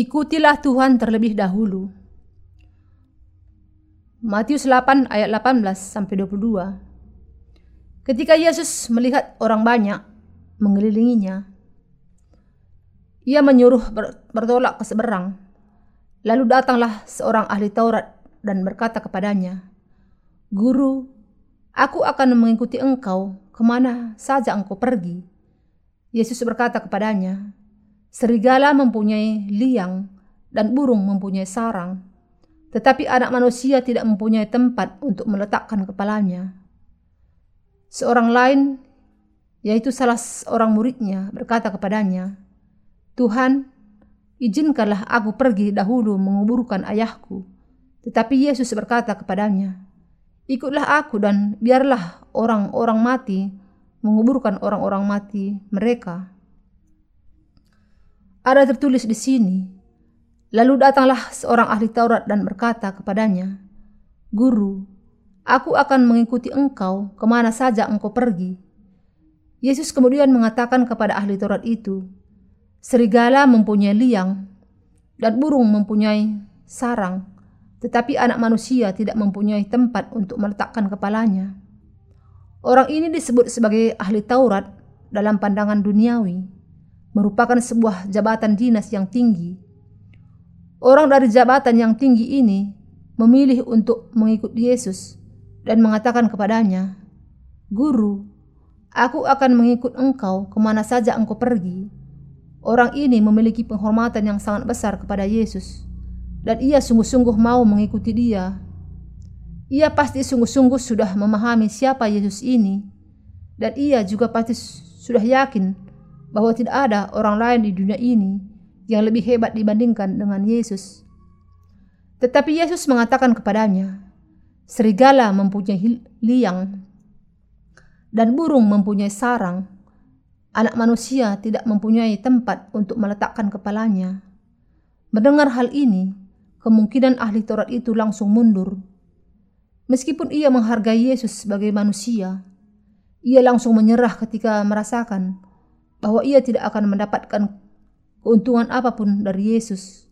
Ikutilah Tuhan terlebih dahulu. Matius 8 ayat 18 sampai 22. Ketika Yesus melihat orang banyak mengelilinginya, ia menyuruh bertolak ke seberang. Lalu datanglah seorang ahli Taurat dan berkata kepadanya, Guru, aku akan mengikuti engkau ke mana saja engkau pergi. Yesus berkata kepadanya, Serigala mempunyai liang dan burung mempunyai sarang, tetapi anak manusia tidak mempunyai tempat untuk meletakkan kepalanya. Seorang lain, yaitu salah seorang muridnya, berkata kepadanya, "Tuhan, izinkanlah aku pergi dahulu menguburkan ayahku." Tetapi Yesus berkata kepadanya, "Ikutlah aku dan biarlah orang-orang mati menguburkan orang-orang mati mereka." Ada tertulis di sini. Lalu datanglah seorang ahli Taurat dan berkata kepadanya, Guru, aku akan mengikuti engkau ke mana saja engkau pergi. Yesus kemudian mengatakan kepada ahli Taurat itu, Serigala mempunyai liang dan burung mempunyai sarang, tetapi anak manusia tidak mempunyai tempat untuk meletakkan kepalanya. Orang ini disebut sebagai ahli Taurat dalam pandangan duniawi merupakan sebuah jabatan dinas yang tinggi. Orang dari jabatan yang tinggi ini memilih untuk mengikut Yesus dan mengatakan kepadanya, Guru, aku akan mengikut engkau ke mana saja engkau pergi. Orang ini memiliki penghormatan yang sangat besar kepada Yesus dan ia sungguh-sungguh mau mengikuti dia. Ia pasti sungguh-sungguh sudah memahami siapa Yesus ini dan ia juga pasti sudah yakin bahwa tidak ada orang lain di dunia ini yang lebih hebat dibandingkan dengan Yesus. Tetapi Yesus mengatakan kepadanya, serigala mempunyai liang dan burung mempunyai sarang. Anak manusia tidak mempunyai tempat untuk meletakkan kepalanya. Mendengar hal ini, kemungkinan ahli Taurat itu langsung mundur. Meskipun ia menghargai Yesus sebagai manusia, ia langsung menyerah ketika merasakan bahwa ia tidak akan mendapatkan keuntungan apa pun dari Yesus.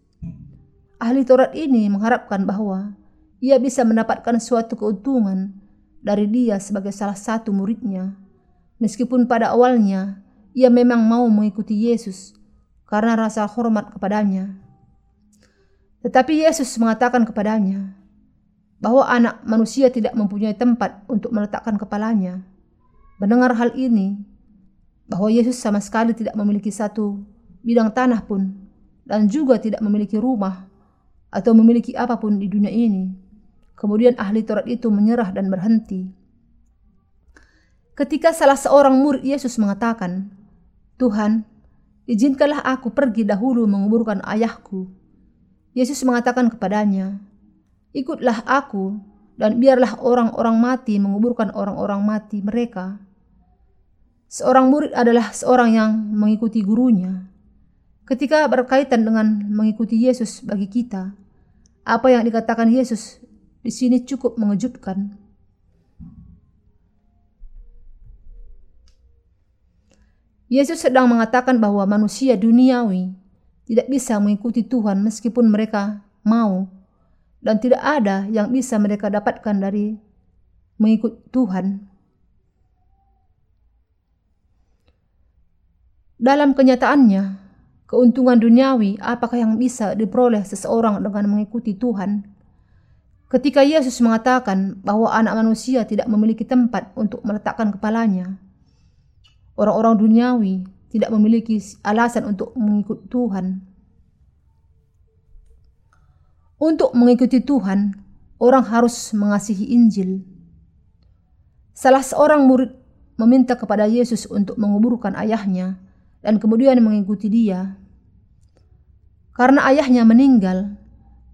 Ahli Taurat ini mengharapkan bahwa ia bisa mendapatkan suatu keuntungan dari dia sebagai salah satu muridnya. Meskipun pada awalnya ia memang mau mengikuti Yesus karena rasa hormat kepadanya. Tetapi Yesus mengatakan kepadanya bahwa anak manusia tidak mempunyai tempat untuk meletakkan kepalanya. Mendengar hal ini, bahwa Yesus sama sekali tidak memiliki satu bidang tanah pun dan juga tidak memiliki rumah atau memiliki apa pun di dunia ini. Kemudian ahli Taurat itu menyerah dan berhenti. Ketika salah seorang murid Yesus mengatakan, "Tuhan, izinkanlah aku pergi dahulu menguburkan ayahku." Yesus mengatakan kepadanya, "Ikutlah aku dan biarlah orang-orang mati menguburkan orang-orang mati mereka." Seorang murid adalah seorang yang mengikuti gurunya. Ketika berkaitan dengan mengikuti Yesus bagi kita, apa yang dikatakan Yesus di sini cukup mengejutkan. Yesus sedang mengatakan bahwa manusia duniawi tidak bisa mengikuti Tuhan meskipun mereka mau, dan tidak ada yang bisa mereka dapatkan dari mengikut Tuhan. Dalam kenyataannya, keuntungan duniawi apakah yang bisa diperoleh seseorang dengan mengikuti Tuhan? Ketika Yesus mengatakan bahwa anak manusia tidak memiliki tempat untuk meletakkan kepalanya, orang-orang duniawi tidak memiliki alasan untuk mengikuti Tuhan. Untuk mengikuti Tuhan, orang harus mengasihi Injil. Salah seorang murid meminta kepada Yesus untuk menguburkan ayahnya dan kemudian mengikuti dia. Karena ayahnya meninggal,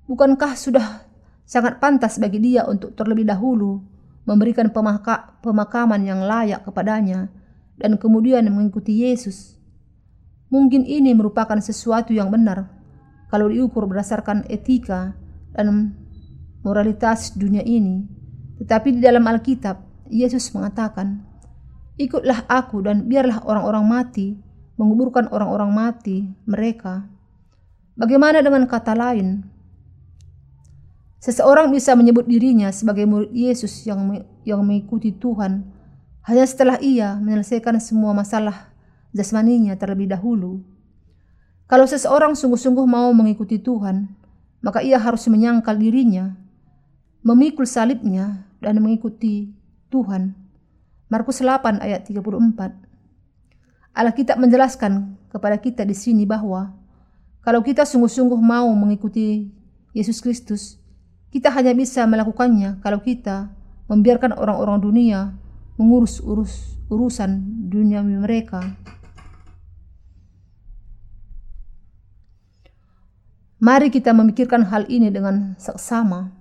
bukankah sudah sangat pantas bagi dia untuk terlebih dahulu memberikan pemaka pemakaman yang layak kepadanya dan kemudian mengikuti Yesus? Mungkin ini merupakan sesuatu yang benar kalau diukur berdasarkan etika dan moralitas dunia ini. Tetapi di dalam Alkitab, Yesus mengatakan, Ikutlah aku dan biarlah orang-orang mati menguburkan orang-orang mati mereka. Bagaimana dengan kata lain? Seseorang bisa menyebut dirinya sebagai murid Yesus yang yang mengikuti Tuhan hanya setelah ia menyelesaikan semua masalah jasmaninya terlebih dahulu. Kalau seseorang sungguh-sungguh mau mengikuti Tuhan, maka ia harus menyangkal dirinya, memikul salibnya, dan mengikuti Tuhan. Markus 8 ayat 34 Alkitab menjelaskan kepada kita di sini bahwa kalau kita sungguh-sungguh mau mengikuti Yesus Kristus, kita hanya bisa melakukannya kalau kita membiarkan orang-orang dunia mengurus urus urusan dunia mereka. Mari kita memikirkan hal ini dengan seksama.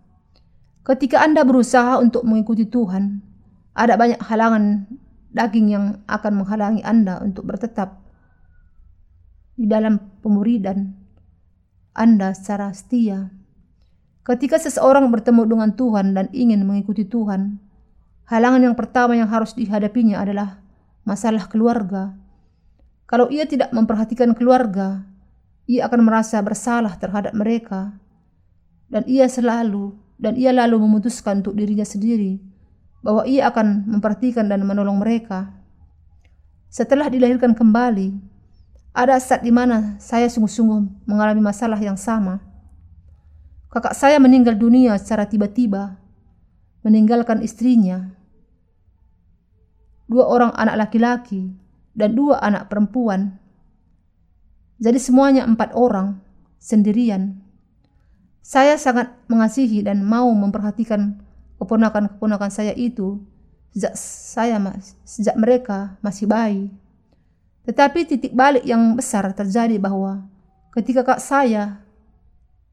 Ketika Anda berusaha untuk mengikuti Tuhan, ada banyak halangan daging yang akan menghalangi Anda untuk bertetap di dalam pemuridan Anda secara setia. Ketika seseorang bertemu dengan Tuhan dan ingin mengikuti Tuhan, halangan yang pertama yang harus dihadapinya adalah masalah keluarga. Kalau ia tidak memperhatikan keluarga, ia akan merasa bersalah terhadap mereka, dan ia selalu dan ia lalu memutuskan untuk dirinya sendiri bahwa ia akan memperhatikan dan menolong mereka. Setelah dilahirkan kembali, ada saat di mana saya sungguh-sungguh mengalami masalah yang sama. Kakak saya meninggal dunia secara tiba-tiba, meninggalkan istrinya, dua orang anak laki-laki, dan dua anak perempuan. Jadi semuanya empat orang, sendirian. Saya sangat mengasihi dan mau memperhatikan keponakan-keponakan saya itu sejak saya sejak mereka masih bayi. Tetapi titik balik yang besar terjadi bahwa ketika kak saya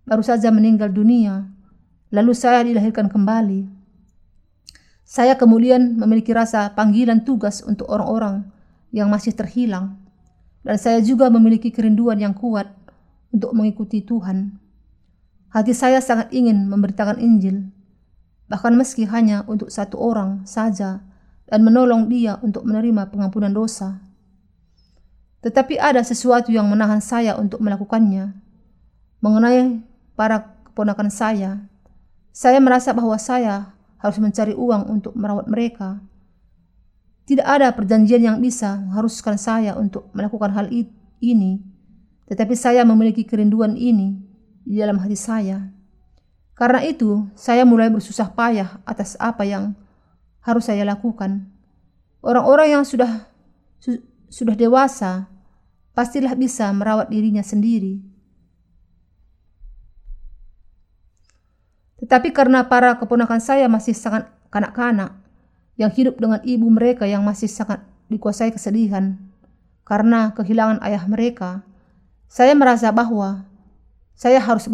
baru saja meninggal dunia, lalu saya dilahirkan kembali. Saya kemudian memiliki rasa panggilan tugas untuk orang-orang yang masih terhilang, dan saya juga memiliki kerinduan yang kuat untuk mengikuti Tuhan. Hati saya sangat ingin memberitakan Injil, bahkan meski hanya untuk satu orang saja, dan menolong dia untuk menerima pengampunan dosa. Tetapi ada sesuatu yang menahan saya untuk melakukannya. Mengenai para keponakan saya. Saya merasa bahwa saya harus mencari uang untuk merawat mereka. Tidak ada perjanjian yang bisa mengharuskan saya untuk melakukan hal ini, tetapi saya memiliki kerinduan ini di dalam hati saya. Karena itu, saya mulai bersusah payah atas apa yang harus saya lakukan. Orang-orang yang sudah su sudah dewasa pastilah bisa merawat dirinya sendiri. Tetapi karena para keponakan saya masih sangat kanak-kanak, yang hidup dengan ibu mereka yang masih sangat dikuasai kesedihan karena kehilangan ayah mereka, saya merasa bahwa saya harus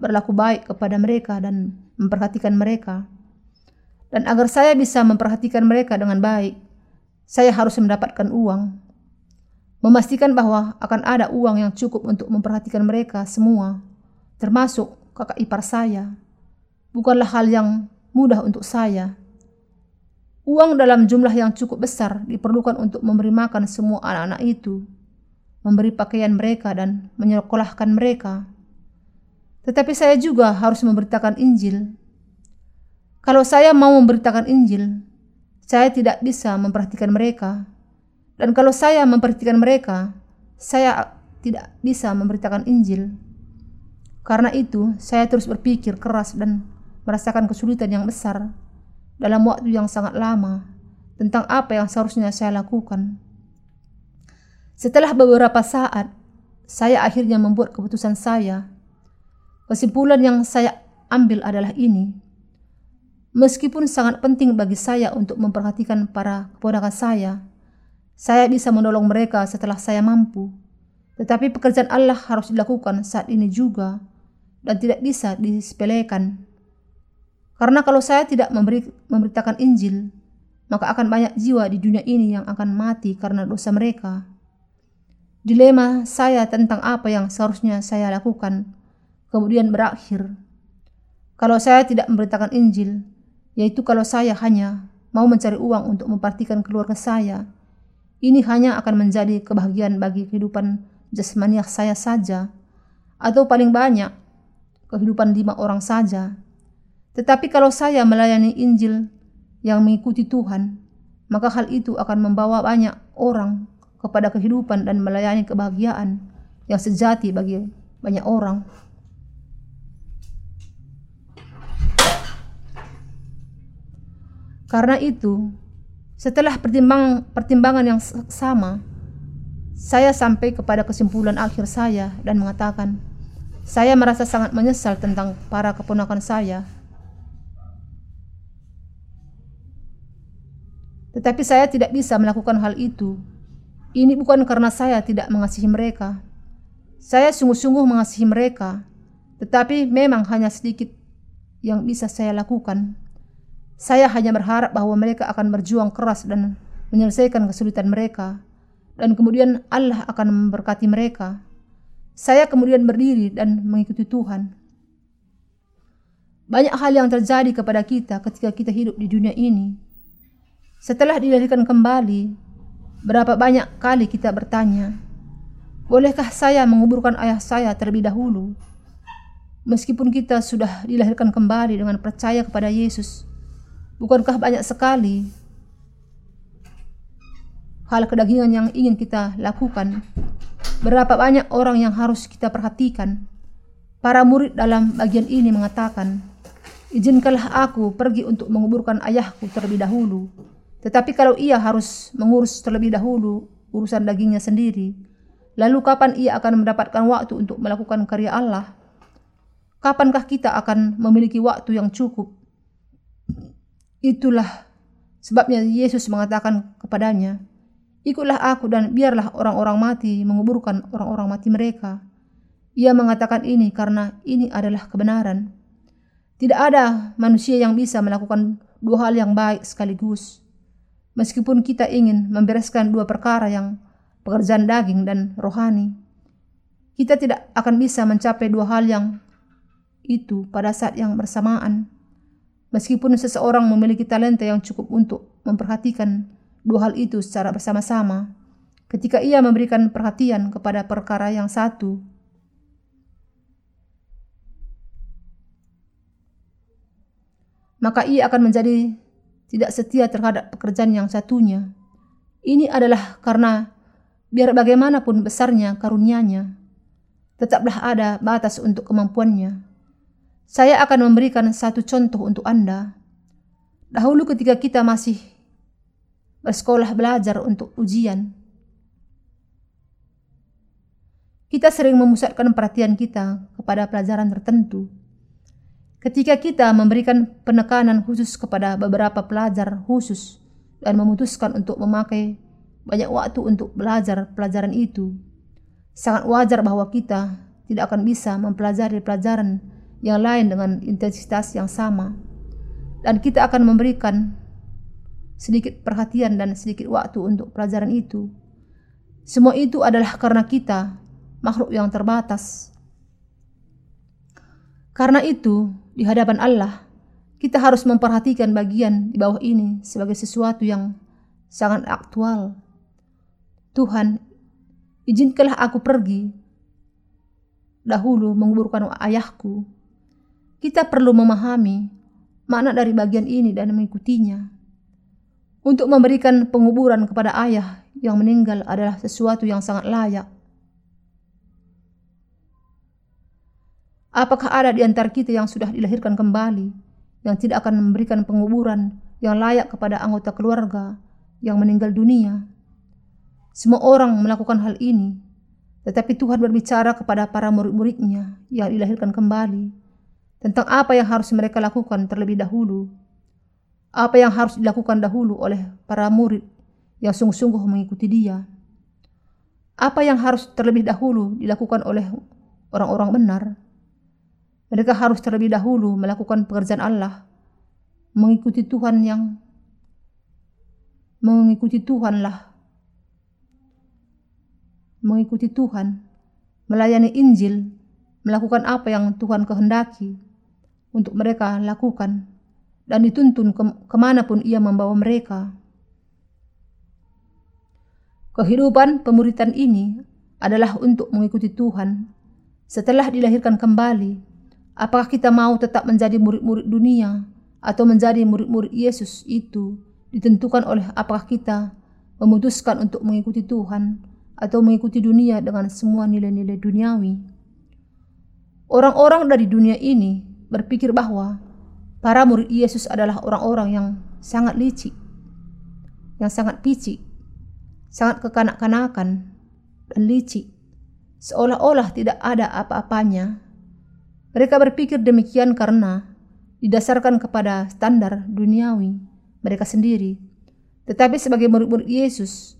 berlaku baik kepada mereka dan memperhatikan mereka. Dan agar saya bisa memperhatikan mereka dengan baik, saya harus mendapatkan uang. Memastikan bahwa akan ada uang yang cukup untuk memperhatikan mereka semua, termasuk kakak ipar saya bukanlah hal yang mudah untuk saya. Uang dalam jumlah yang cukup besar diperlukan untuk memberi makan semua anak-anak itu, memberi pakaian mereka dan menyekolahkan mereka. Tetapi saya juga harus memberitakan Injil. Kalau saya mau memberitakan Injil, saya tidak bisa memperhatikan mereka. Dan kalau saya memperhatikan mereka, saya tidak bisa memberitakan Injil. Karena itu, saya terus berpikir keras dan merasakan kesulitan yang besar dalam waktu yang sangat lama tentang apa yang seharusnya saya lakukan. Setelah beberapa saat, saya akhirnya membuat keputusan saya. Kesimpulan yang saya ambil adalah ini. Meskipun sangat penting bagi saya untuk memperhatikan para keponakan saya, saya bisa menolong mereka setelah saya mampu. Tetapi pekerjaan Allah harus dilakukan saat ini juga dan tidak bisa disepelekan. Karena kalau saya tidak memberi, memberitakan Injil, maka akan banyak jiwa di dunia ini yang akan mati karena dosa mereka. Dilema saya tentang apa yang seharusnya saya lakukan kemudian berakhir. Kalau saya tidak memberitakan Injil, yaitu kalau saya hanya mau mencari uang untuk memperhatikan keluarga saya, ini hanya akan menjadi kebahagiaan bagi kehidupan jasmaniah saya saja, atau paling banyak kehidupan lima orang saja. Tetapi kalau saya melayani Injil yang mengikuti Tuhan, maka hal itu akan membawa banyak orang kepada kehidupan dan melayani kebahagiaan yang sejati bagi banyak orang. Karena itu, setelah pertimbang, pertimbangan yang sama, saya sampai kepada kesimpulan akhir saya dan mengatakan, saya merasa sangat menyesal tentang para keponakan saya. Tetapi saya tidak bisa melakukan hal itu. Ini bukan karena saya tidak mengasihi mereka. Saya sungguh-sungguh mengasihi mereka, tetapi memang hanya sedikit yang bisa saya lakukan. Saya hanya berharap bahwa mereka akan berjuang keras dan menyelesaikan kesulitan mereka, dan kemudian Allah akan memberkati mereka. Saya kemudian berdiri dan mengikuti Tuhan. Banyak hal yang terjadi kepada kita ketika kita hidup di dunia ini. Setelah dilahirkan kembali, berapa banyak kali kita bertanya, "Bolehkah saya menguburkan ayah saya terlebih dahulu?" Meskipun kita sudah dilahirkan kembali dengan percaya kepada Yesus, Bukankah banyak sekali hal kedagingan yang ingin kita lakukan? Berapa banyak orang yang harus kita perhatikan? Para murid dalam bagian ini mengatakan, Izinkanlah aku pergi untuk menguburkan ayahku terlebih dahulu. Tetapi kalau ia harus mengurus terlebih dahulu urusan dagingnya sendiri, lalu kapan ia akan mendapatkan waktu untuk melakukan karya Allah? Kapankah kita akan memiliki waktu yang cukup Itulah sebabnya Yesus mengatakan kepadanya, Ikutlah aku dan biarlah orang-orang mati menguburkan orang-orang mati mereka. Ia mengatakan ini karena ini adalah kebenaran. Tidak ada manusia yang bisa melakukan dua hal yang baik sekaligus. Meskipun kita ingin membereskan dua perkara yang pekerjaan daging dan rohani, kita tidak akan bisa mencapai dua hal yang itu pada saat yang bersamaan. Meskipun seseorang memiliki talenta yang cukup untuk memperhatikan dua hal itu secara bersama-sama, ketika ia memberikan perhatian kepada perkara yang satu, maka ia akan menjadi tidak setia terhadap pekerjaan yang satunya. Ini adalah karena biar bagaimanapun besarnya karunia-Nya, tetaplah ada batas untuk kemampuannya. Saya akan memberikan satu contoh untuk Anda. Dahulu ketika kita masih bersekolah belajar untuk ujian, kita sering memusatkan perhatian kita kepada pelajaran tertentu. Ketika kita memberikan penekanan khusus kepada beberapa pelajar khusus dan memutuskan untuk memakai banyak waktu untuk belajar pelajaran itu, sangat wajar bahwa kita tidak akan bisa mempelajari pelajaran yang lain dengan intensitas yang sama. Dan kita akan memberikan sedikit perhatian dan sedikit waktu untuk pelajaran itu. Semua itu adalah karena kita makhluk yang terbatas. Karena itu, di hadapan Allah, kita harus memperhatikan bagian di bawah ini sebagai sesuatu yang sangat aktual. Tuhan, izinkanlah aku pergi dahulu menguburkan ayahku kita perlu memahami makna dari bagian ini dan mengikutinya. Untuk memberikan penguburan kepada ayah yang meninggal adalah sesuatu yang sangat layak. Apakah ada di antara kita yang sudah dilahirkan kembali, yang tidak akan memberikan penguburan yang layak kepada anggota keluarga yang meninggal dunia? Semua orang melakukan hal ini, tetapi Tuhan berbicara kepada para murid-muridnya yang dilahirkan kembali tentang apa yang harus mereka lakukan terlebih dahulu, apa yang harus dilakukan dahulu oleh para murid yang sungguh-sungguh mengikuti Dia, apa yang harus terlebih dahulu dilakukan oleh orang-orang benar. Mereka harus terlebih dahulu melakukan pekerjaan Allah, mengikuti Tuhan yang mengikuti Tuhanlah, mengikuti Tuhan, melayani Injil, melakukan apa yang Tuhan kehendaki untuk mereka lakukan dan dituntun ke ke mana pun ia membawa mereka. Kehidupan pemuritan ini adalah untuk mengikuti Tuhan setelah dilahirkan kembali, apakah kita mau tetap menjadi murid-murid dunia atau menjadi murid-murid Yesus itu ditentukan oleh apakah kita memutuskan untuk mengikuti Tuhan atau mengikuti dunia dengan semua nilai-nilai duniawi. Orang-orang dari dunia ini berpikir bahwa para murid Yesus adalah orang-orang yang sangat licik, yang sangat picik, sangat kekanak-kanakan, dan licik seolah-olah tidak ada apa-apanya. Mereka berpikir demikian karena didasarkan kepada standar duniawi mereka sendiri. Tetapi sebagai murid-murid Yesus,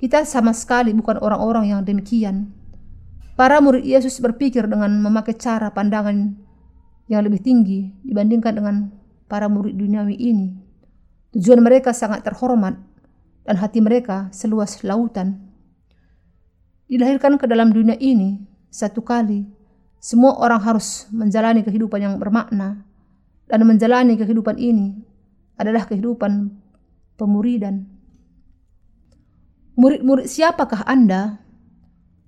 kita sama sekali bukan orang-orang yang demikian. Para murid Yesus berpikir dengan memakai cara pandangan yang lebih tinggi dibandingkan dengan para murid duniawi ini. Tujuan mereka sangat terhormat dan hati mereka seluas lautan dilahirkan ke dalam dunia ini satu kali, semua orang harus menjalani kehidupan yang bermakna, dan menjalani kehidupan ini adalah kehidupan pemuridan. Murid-murid siapakah Anda?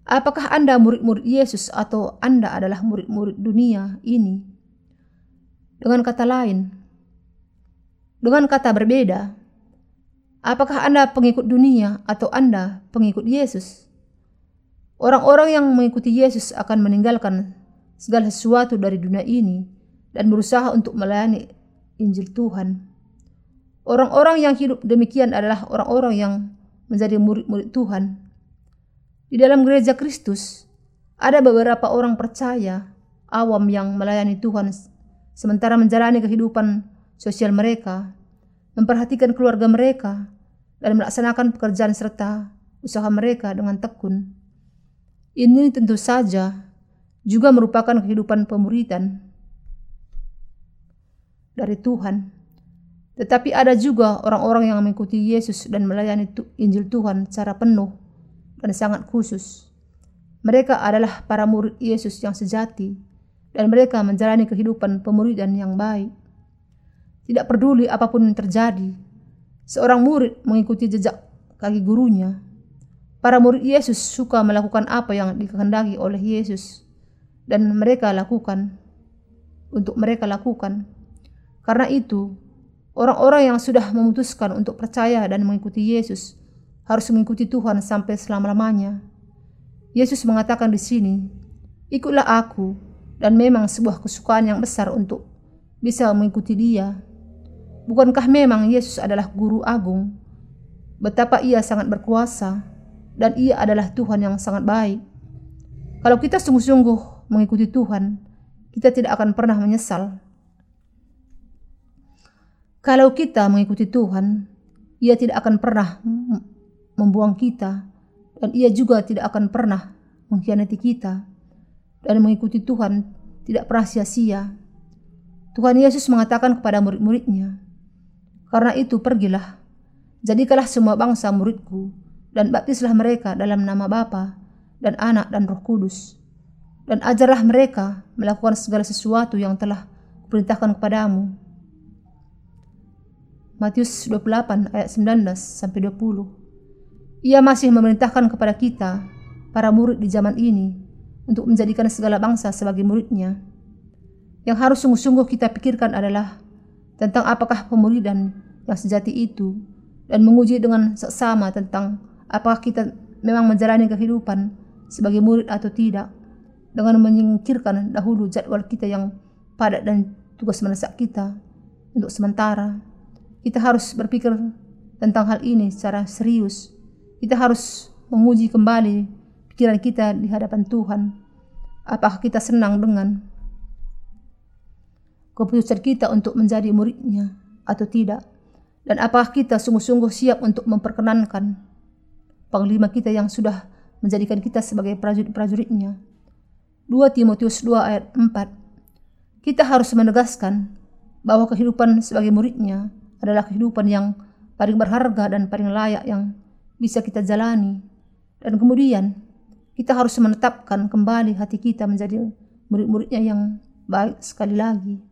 Apakah Anda murid-murid Yesus atau Anda adalah murid-murid dunia ini? Dengan kata lain, dengan kata berbeda, apakah Anda pengikut dunia atau Anda pengikut Yesus? Orang-orang yang mengikuti Yesus akan meninggalkan segala sesuatu dari dunia ini dan berusaha untuk melayani Injil Tuhan. Orang-orang yang hidup demikian adalah orang-orang yang menjadi murid-murid Tuhan. Di dalam gereja Kristus, ada beberapa orang percaya awam yang melayani Tuhan sementara menjalani kehidupan sosial mereka, memperhatikan keluarga mereka, dan melaksanakan pekerjaan serta usaha mereka dengan tekun. Ini tentu saja juga merupakan kehidupan pemuridan dari Tuhan. Tetapi ada juga orang-orang yang mengikuti Yesus dan melayani Injil Tuhan secara penuh dan sangat khusus. Mereka adalah para murid Yesus yang sejati dan mereka menjalani kehidupan pemuridan yang baik. Tidak peduli apa pun yang terjadi, seorang murid mengikuti jejak kaki gurunya Para murid Yesus suka melakukan apa yang dikehendaki oleh Yesus dan mereka lakukan untuk mereka lakukan. Karena itu, orang-orang yang sudah memutuskan untuk percaya dan mengikuti Yesus harus mengikuti Tuhan sampai selama-lamanya. Yesus mengatakan di sini, "Ikutlah aku." Dan memang sebuah kesukaan yang besar untuk bisa mengikuti Dia. Bukankah memang Yesus adalah guru agung? Betapa Ia sangat berkuasa dan ia adalah Tuhan yang sangat baik. Kalau kita sungguh-sungguh mengikuti Tuhan, kita tidak akan pernah menyesal. Kalau kita mengikuti Tuhan, ia tidak akan pernah membuang kita dan ia juga tidak akan pernah mengkhianati kita dan mengikuti Tuhan tidak pernah sia-sia. Tuhan Yesus mengatakan kepada murid-muridnya, Karena itu pergilah, jadikanlah semua bangsa muridku, dan baptislah mereka dalam nama Bapa dan Anak dan Roh Kudus. Dan ajarlah mereka melakukan segala sesuatu yang telah kuperintahkan kepadamu. Matius 28 ayat 19 sampai 20. Ia masih memerintahkan kepada kita, para murid di zaman ini, untuk menjadikan segala bangsa sebagai muridnya. Yang harus sungguh-sungguh kita pikirkan adalah tentang apakah pemuridan yang sejati itu dan menguji dengan seksama tentang apakah kita memang menjalani kehidupan sebagai murid atau tidak dengan menyingkirkan dahulu jadwal kita yang padat dan tugas mendesak kita untuk sementara. Kita harus berpikir tentang hal ini secara serius. Kita harus menguji kembali pikiran kita di hadapan Tuhan. Apakah kita senang dengan keputusan kita untuk menjadi muridnya atau tidak? Dan apakah kita sungguh-sungguh siap untuk memperkenankan panglima kita yang sudah menjadikan kita sebagai prajurit-prajuritnya. 2 Timotius 2 ayat 4 Kita harus menegaskan bahwa kehidupan sebagai muridnya adalah kehidupan yang paling berharga dan paling layak yang bisa kita jalani. Dan kemudian kita harus menetapkan kembali hati kita menjadi murid-muridnya yang baik sekali lagi.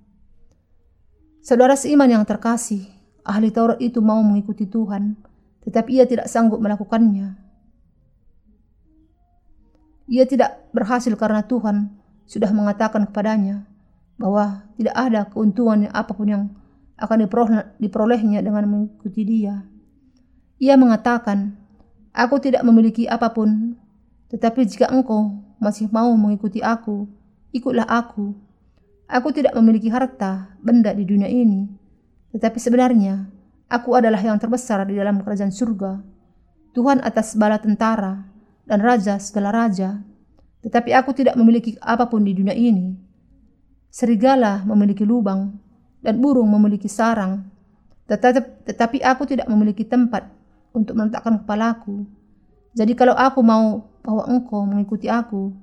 Saudara seiman yang terkasih, ahli Taurat itu mau mengikuti Tuhan, tetapi ia tidak sanggup melakukannya. Ia tidak berhasil karena Tuhan sudah mengatakan kepadanya bahwa tidak ada keuntungan apa pun yang akan diperolehnya dengan mengikuti dia. Ia mengatakan, Aku tidak memiliki apa pun, tetapi jika engkau masih mau mengikuti aku, ikutlah aku. Aku tidak memiliki harta, benda di dunia ini, tetapi sebenarnya aku adalah yang terbesar di dalam kerajaan surga. Tuhan atas bala tentara dan raja segala raja, tetapi aku tidak memiliki apa pun di dunia ini. Serigala memiliki lubang dan burung memiliki sarang, tetapi, tetapi aku tidak memiliki tempat untuk meletakkan kepalaku. Jadi kalau aku mau bahwa engkau mengikuti aku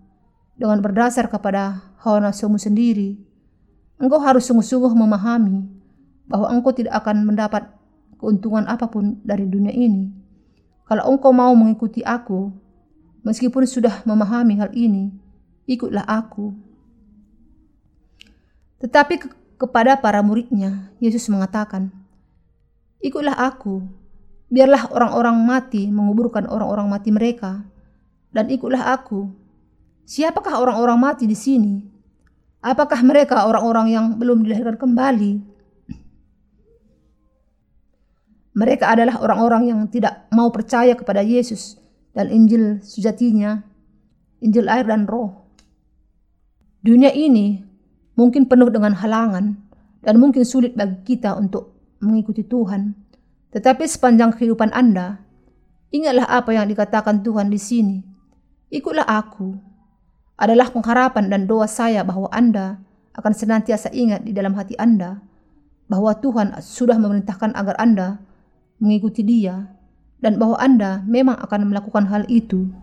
dengan berdasar kepada hawa nafsumu sendiri, engkau harus sungguh-sungguh memahami bahwa engkau tidak akan mendapat keuntungan apa pun dari dunia ini. Kalau engkau mau mengikuti aku, meskipun sudah memahami hal ini, ikutlah aku. Tetapi ke kepada para muridnya, Yesus mengatakan, Ikutlah aku, Biarlah orang-orang mati menguburkan orang-orang mati mereka, dan ikutlah aku. Siapakah orang-orang mati di sini? Apakah mereka orang-orang yang belum dilahirkan kembali? Mereka adalah orang-orang yang tidak mau percaya kepada Yesus dan Injil sejatinya, Injil air dan roh. Dunia ini mungkin penuh dengan halangan dan mungkin sulit bagi kita untuk mengikuti Tuhan. Tetapi sepanjang kehidupan Anda, ingatlah apa yang dikatakan Tuhan di sini. Ikutlah aku. Adalah pengharapan dan doa saya bahwa Anda akan senantiasa ingat di dalam hati Anda bahwa Tuhan sudah memerintahkan agar Anda mengikuti Dia dan bahwa Anda memang akan melakukan hal itu.